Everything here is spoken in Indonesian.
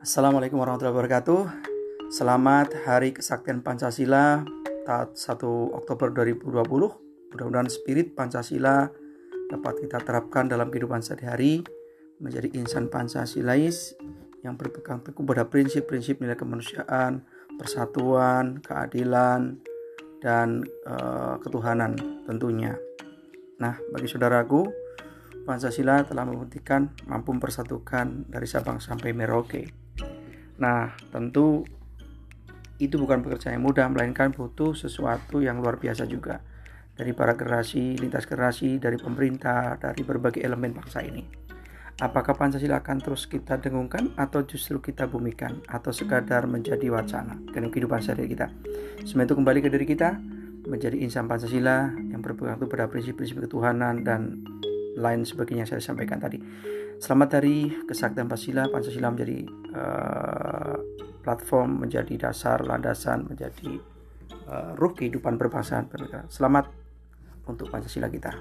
Assalamualaikum warahmatullahi wabarakatuh. Selamat Hari Kesaktian Pancasila 1 Oktober 2020. Mudah-mudahan spirit Pancasila dapat kita terapkan dalam kehidupan sehari-hari menjadi insan Pancasilais yang berpegang teguh pada prinsip-prinsip nilai kemanusiaan, persatuan, keadilan, dan uh, ketuhanan tentunya. Nah, bagi saudaraku, Pancasila telah membuktikan mampu mempersatukan dari Sabang sampai Merauke. Nah, tentu itu bukan pekerjaan yang mudah, melainkan butuh sesuatu yang luar biasa juga dari para generasi, lintas generasi, dari pemerintah, dari berbagai elemen bangsa ini. Apakah Pancasila akan terus kita dengungkan atau justru kita bumikan atau sekadar menjadi wacana dalam kehidupan sehari kita? Semua itu kembali ke diri kita menjadi insan Pancasila yang berpegang pada prinsip-prinsip ketuhanan dan lain sebagainya yang saya sampaikan tadi. Selamat dari kesaktian Pancasila. Pancasila menjadi uh, platform, menjadi dasar, landasan, menjadi uh, ruh kehidupan berbangsaan. Selamat untuk Pancasila kita.